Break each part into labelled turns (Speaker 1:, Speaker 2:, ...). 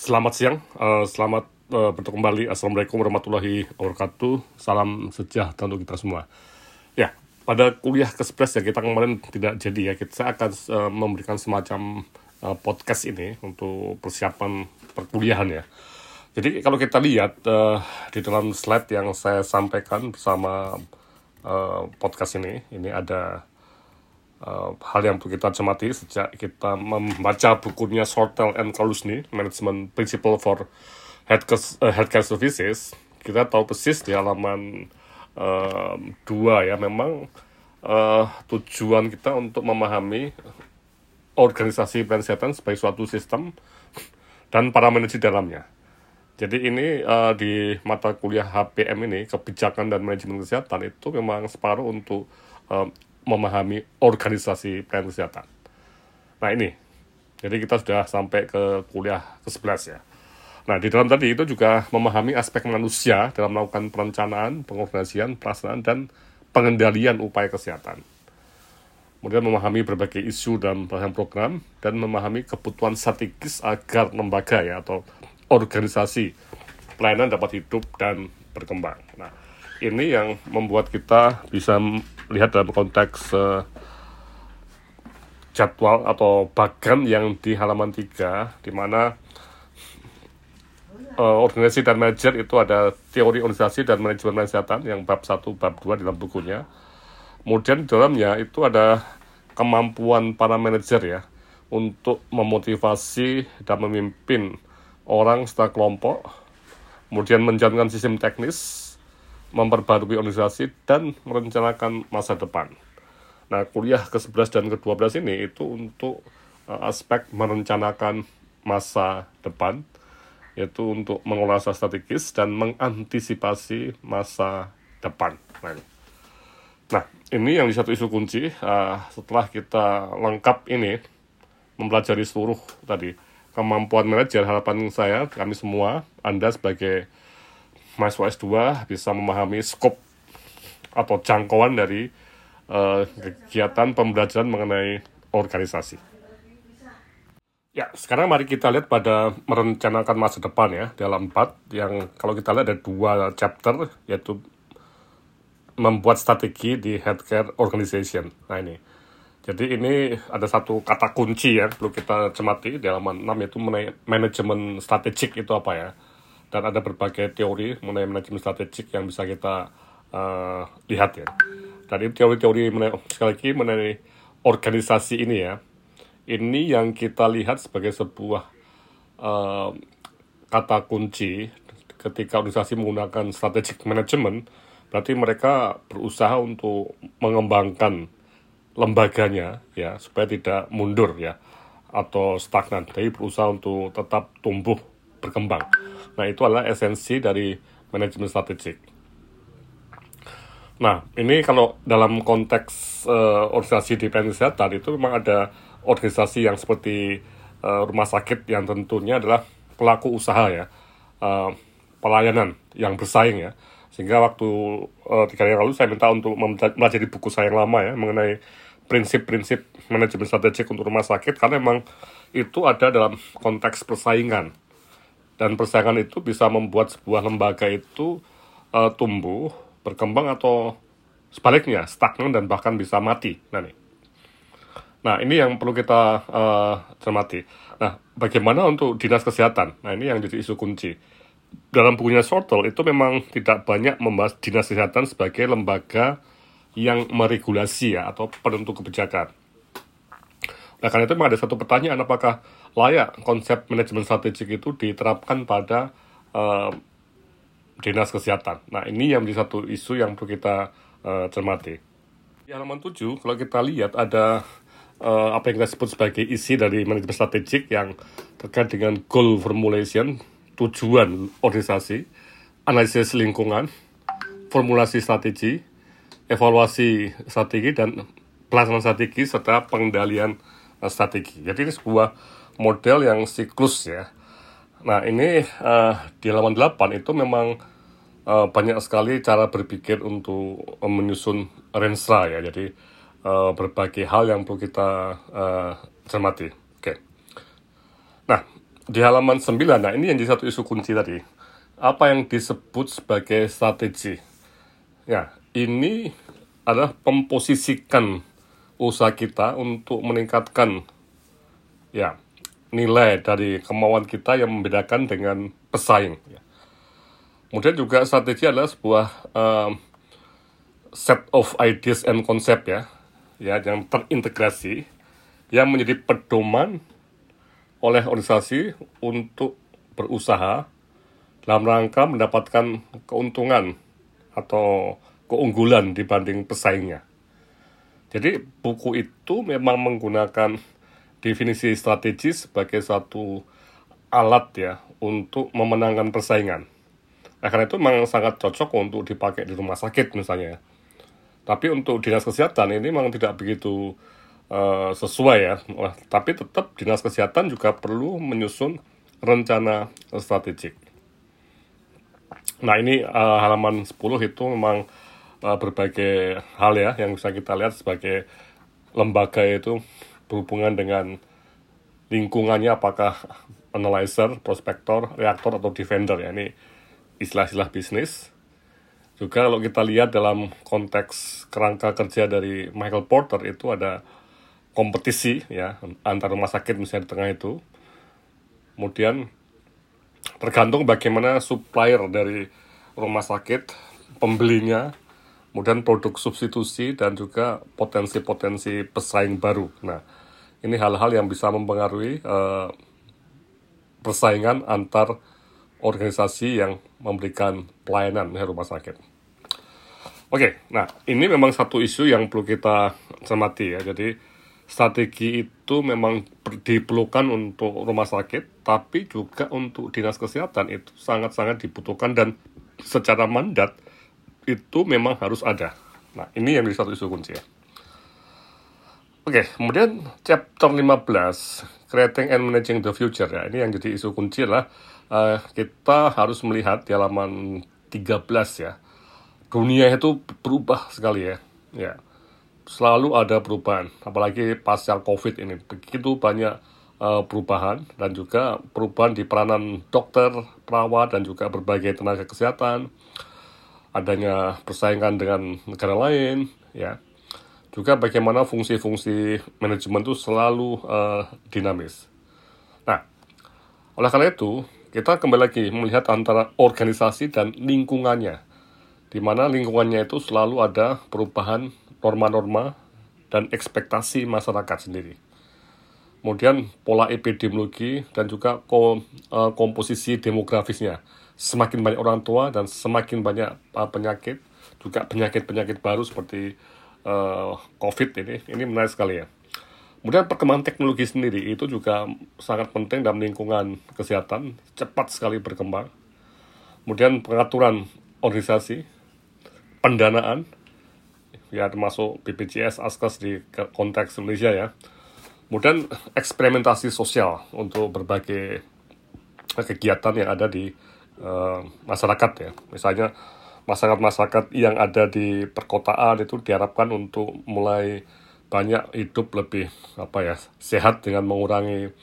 Speaker 1: Selamat siang, uh, selamat uh, bertemu kembali. Assalamualaikum warahmatullahi wabarakatuh. Salam sejahtera untuk kita semua. Ya, pada kuliah ke-11 ya kita kemarin tidak jadi ya. Kita akan uh, memberikan semacam uh, podcast ini untuk persiapan perkuliahan ya. Jadi kalau kita lihat uh, di dalam slide yang saya sampaikan bersama uh, podcast ini, ini ada uh, hal yang kita cermati sejak kita membaca bukunya Sortel and Kalusni, Management Principle for Healthcare, uh, Healthcare Services, kita tahu persis di halaman uh, dua ya, memang uh, tujuan kita untuk memahami organisasi kesehatan sebagai suatu sistem dan para manajer dalamnya. Jadi ini uh, di mata kuliah HPM ini kebijakan dan manajemen kesehatan itu memang separuh untuk uh, memahami organisasi pelayanan kesehatan. Nah ini, jadi kita sudah sampai ke kuliah ke-11 ya. Nah, di dalam tadi itu juga memahami aspek manusia dalam melakukan perencanaan, pengorganisasian, pelaksanaan, dan pengendalian upaya kesehatan. Kemudian memahami berbagai isu dalam pelaksanaan program, dan memahami kebutuhan strategis agar lembaga ya, atau organisasi pelayanan dapat hidup dan berkembang. Nah, ini yang membuat kita bisa lihat dalam konteks uh, jadwal atau bagan yang di halaman 3 di mana uh, organisasi dan manajer itu ada teori organisasi dan manajemen kesehatan yang bab 1 bab 2 dalam bukunya. Kemudian di dalamnya itu ada kemampuan para manajer ya untuk memotivasi dan memimpin orang serta kelompok, kemudian menjalankan sistem teknis, memperbarui organisasi, dan merencanakan masa depan. Nah, kuliah ke-11 dan ke-12 ini itu untuk uh, aspek merencanakan masa depan, yaitu untuk mengolah strategis dan mengantisipasi masa depan. Nah, ini, nah, yang di satu isu kunci. Uh, setelah kita lengkap ini, mempelajari seluruh tadi kemampuan manajer, harapan saya, kami semua, Anda sebagai mahasiswa S2 bisa memahami skop atau jangkauan dari uh, kegiatan pembelajaran mengenai organisasi. Ya, sekarang mari kita lihat pada merencanakan masa depan ya, dalam empat yang kalau kita lihat ada dua chapter, yaitu membuat strategi di healthcare organization. Nah ini, jadi ini ada satu kata kunci ya, perlu kita cermati di halaman 6, yaitu manajemen strategik itu apa ya dan ada berbagai teori mengenai manajemen strategik yang bisa kita uh, lihat ya. Dan teori-teori sekali lagi mengenai organisasi ini ya, ini yang kita lihat sebagai sebuah uh, kata kunci ketika organisasi menggunakan strategic management, berarti mereka berusaha untuk mengembangkan lembaganya ya supaya tidak mundur ya atau stagnan. Jadi berusaha untuk tetap tumbuh berkembang. Nah, itu adalah esensi dari manajemen strategik. Nah, ini kalau dalam konteks uh, organisasi di kesehatan itu memang ada organisasi yang seperti uh, rumah sakit yang tentunya adalah pelaku usaha ya, uh, pelayanan yang bersaing ya. Sehingga waktu uh, tiga hari lalu saya minta untuk mempelajari buku saya yang lama ya mengenai prinsip-prinsip manajemen strategik untuk rumah sakit karena memang itu ada dalam konteks persaingan dan persaingan itu bisa membuat sebuah lembaga itu uh, tumbuh, berkembang atau sebaliknya stagnan dan bahkan bisa mati. Nah, nih. nah ini yang perlu kita uh, cermati. Nah, bagaimana untuk dinas kesehatan? Nah, ini yang jadi isu kunci. Dalam bukunya Sortel itu memang tidak banyak membahas dinas kesehatan sebagai lembaga yang meregulasi ya atau penentu kebijakan. Nah, karena itu memang ada satu pertanyaan apakah layak konsep manajemen strategik itu diterapkan pada uh, dinas kesehatan. Nah, ini yang menjadi satu isu yang perlu kita uh, cermati. Di halaman 7, kalau kita lihat ada uh, apa yang kita sebut sebagai isi dari manajemen strategik yang terkait dengan goal formulation, tujuan organisasi, analisis lingkungan, formulasi strategi, evaluasi strategi, dan pelaksanaan strategi, serta pengendalian. Jadi ini sebuah model yang siklus ya. Nah ini uh, di halaman 8 itu memang uh, banyak sekali cara berpikir untuk uh, menyusun renstra ya. Jadi uh, berbagai hal yang perlu kita uh, cermati. Oke. Nah di halaman 9, nah ini yang jadi satu isu kunci tadi. Apa yang disebut sebagai strategi? Ya, ini adalah memposisikan usaha kita untuk meningkatkan ya nilai dari kemauan kita yang membedakan dengan pesaing. Ya. Kemudian juga strategi adalah sebuah um, set of ideas and concept ya, ya yang terintegrasi yang menjadi pedoman oleh organisasi untuk berusaha dalam rangka mendapatkan keuntungan atau keunggulan dibanding pesaingnya. Jadi buku itu memang menggunakan definisi strategis sebagai satu alat ya untuk memenangkan persaingan. Nah, karena itu memang sangat cocok untuk dipakai di rumah sakit misalnya. Tapi untuk dinas kesehatan ini memang tidak begitu uh, sesuai ya. Nah, tapi tetap dinas kesehatan juga perlu menyusun rencana strategik. Nah ini uh, halaman 10 itu memang uh, berbagai hal ya yang bisa kita lihat sebagai lembaga itu berhubungan dengan lingkungannya apakah analyzer, prospektor, reaktor atau defender ya ini istilah-istilah bisnis. Juga kalau kita lihat dalam konteks kerangka kerja dari Michael Porter itu ada kompetisi ya antar rumah sakit misalnya di tengah itu. Kemudian tergantung bagaimana supplier dari rumah sakit, pembelinya, kemudian produk substitusi dan juga potensi-potensi pesaing baru. Nah, ini hal-hal yang bisa mempengaruhi uh, persaingan antar organisasi yang memberikan pelayanan di rumah sakit. Oke, nah ini memang satu isu yang perlu kita cermati ya. Jadi strategi itu memang diperlukan untuk rumah sakit, tapi juga untuk dinas kesehatan itu sangat-sangat dibutuhkan dan secara mandat itu memang harus ada. Nah, ini yang jadi satu isu kunci ya. Oke, kemudian chapter 15, Creating and Managing the Future ya. Ini yang jadi isu kunci adalah uh, kita harus melihat di halaman 13 ya. Dunia itu berubah sekali ya. Ya. Selalu ada perubahan, apalagi pasca Covid ini. Begitu banyak uh, perubahan dan juga perubahan di peranan dokter, perawat dan juga berbagai tenaga kesehatan. Adanya persaingan dengan negara lain, ya juga bagaimana fungsi-fungsi manajemen itu selalu uh, dinamis. Nah, oleh karena itu, kita kembali lagi melihat antara organisasi dan lingkungannya, di mana lingkungannya itu selalu ada perubahan norma-norma dan ekspektasi masyarakat sendiri. Kemudian pola epidemiologi dan juga uh, komposisi demografisnya. Semakin banyak orang tua dan semakin banyak uh, penyakit, juga penyakit-penyakit baru seperti uh, COVID ini, ini menarik sekali ya. Kemudian perkembangan teknologi sendiri itu juga sangat penting dalam lingkungan kesehatan, cepat sekali berkembang. Kemudian pengaturan organisasi, pendanaan, ya termasuk BPJS, ASKES di konteks Indonesia ya. Kemudian eksperimentasi sosial untuk berbagai kegiatan yang ada di uh, masyarakat ya. Misalnya masyarakat-masyarakat yang ada di perkotaan itu diharapkan untuk mulai banyak hidup lebih apa ya sehat dengan mengurangi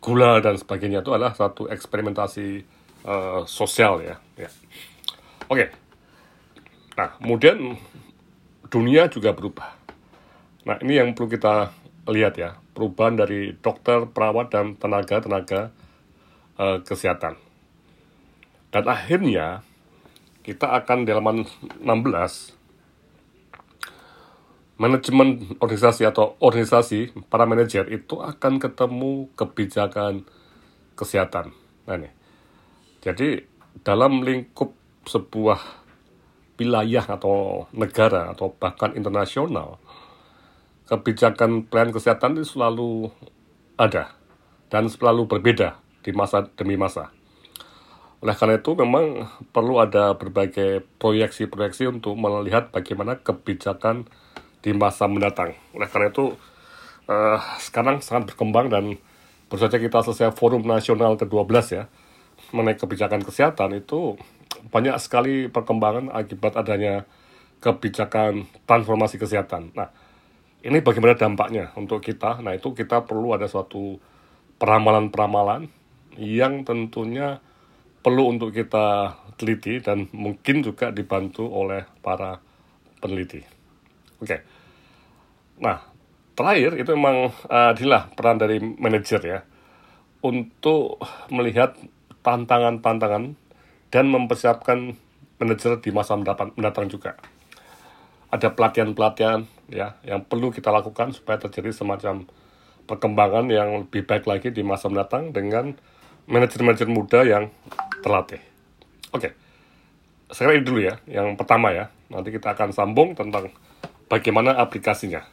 Speaker 1: gula dan sebagainya itu adalah satu eksperimentasi uh, sosial ya. ya. Oke. Nah, kemudian dunia juga berubah. Nah, ini yang perlu kita lihat ya, perubahan dari dokter, perawat dan tenaga-tenaga uh, kesehatan. Dan akhirnya kita akan di halaman 16 manajemen organisasi atau organisasi para manajer itu akan ketemu kebijakan kesehatan. Nah, ini. Jadi dalam lingkup sebuah wilayah atau negara atau bahkan internasional, kebijakan plan kesehatan itu selalu ada dan selalu berbeda di masa demi masa. Oleh karena itu memang perlu ada berbagai proyeksi-proyeksi untuk melihat bagaimana kebijakan di masa mendatang. Oleh karena itu uh, sekarang sangat berkembang dan baru saja kita selesai forum nasional ke-12 ya mengenai kebijakan kesehatan itu banyak sekali perkembangan akibat adanya kebijakan transformasi kesehatan. Nah, ini bagaimana dampaknya untuk kita? Nah, itu kita perlu ada suatu peramalan-peramalan yang tentunya perlu untuk kita teliti dan mungkin juga dibantu oleh para peneliti. Oke. Nah, terakhir itu memang uh, peran dari manajer ya untuk melihat tantangan-tantangan dan mempersiapkan manajer di masa mendatang juga. Ada pelatihan-pelatihan ya yang perlu kita lakukan supaya terjadi semacam perkembangan yang lebih baik lagi di masa mendatang dengan manajer-manajer muda yang terlatih. Oke, sekarang ini dulu ya, yang pertama ya. Nanti kita akan sambung tentang bagaimana aplikasinya.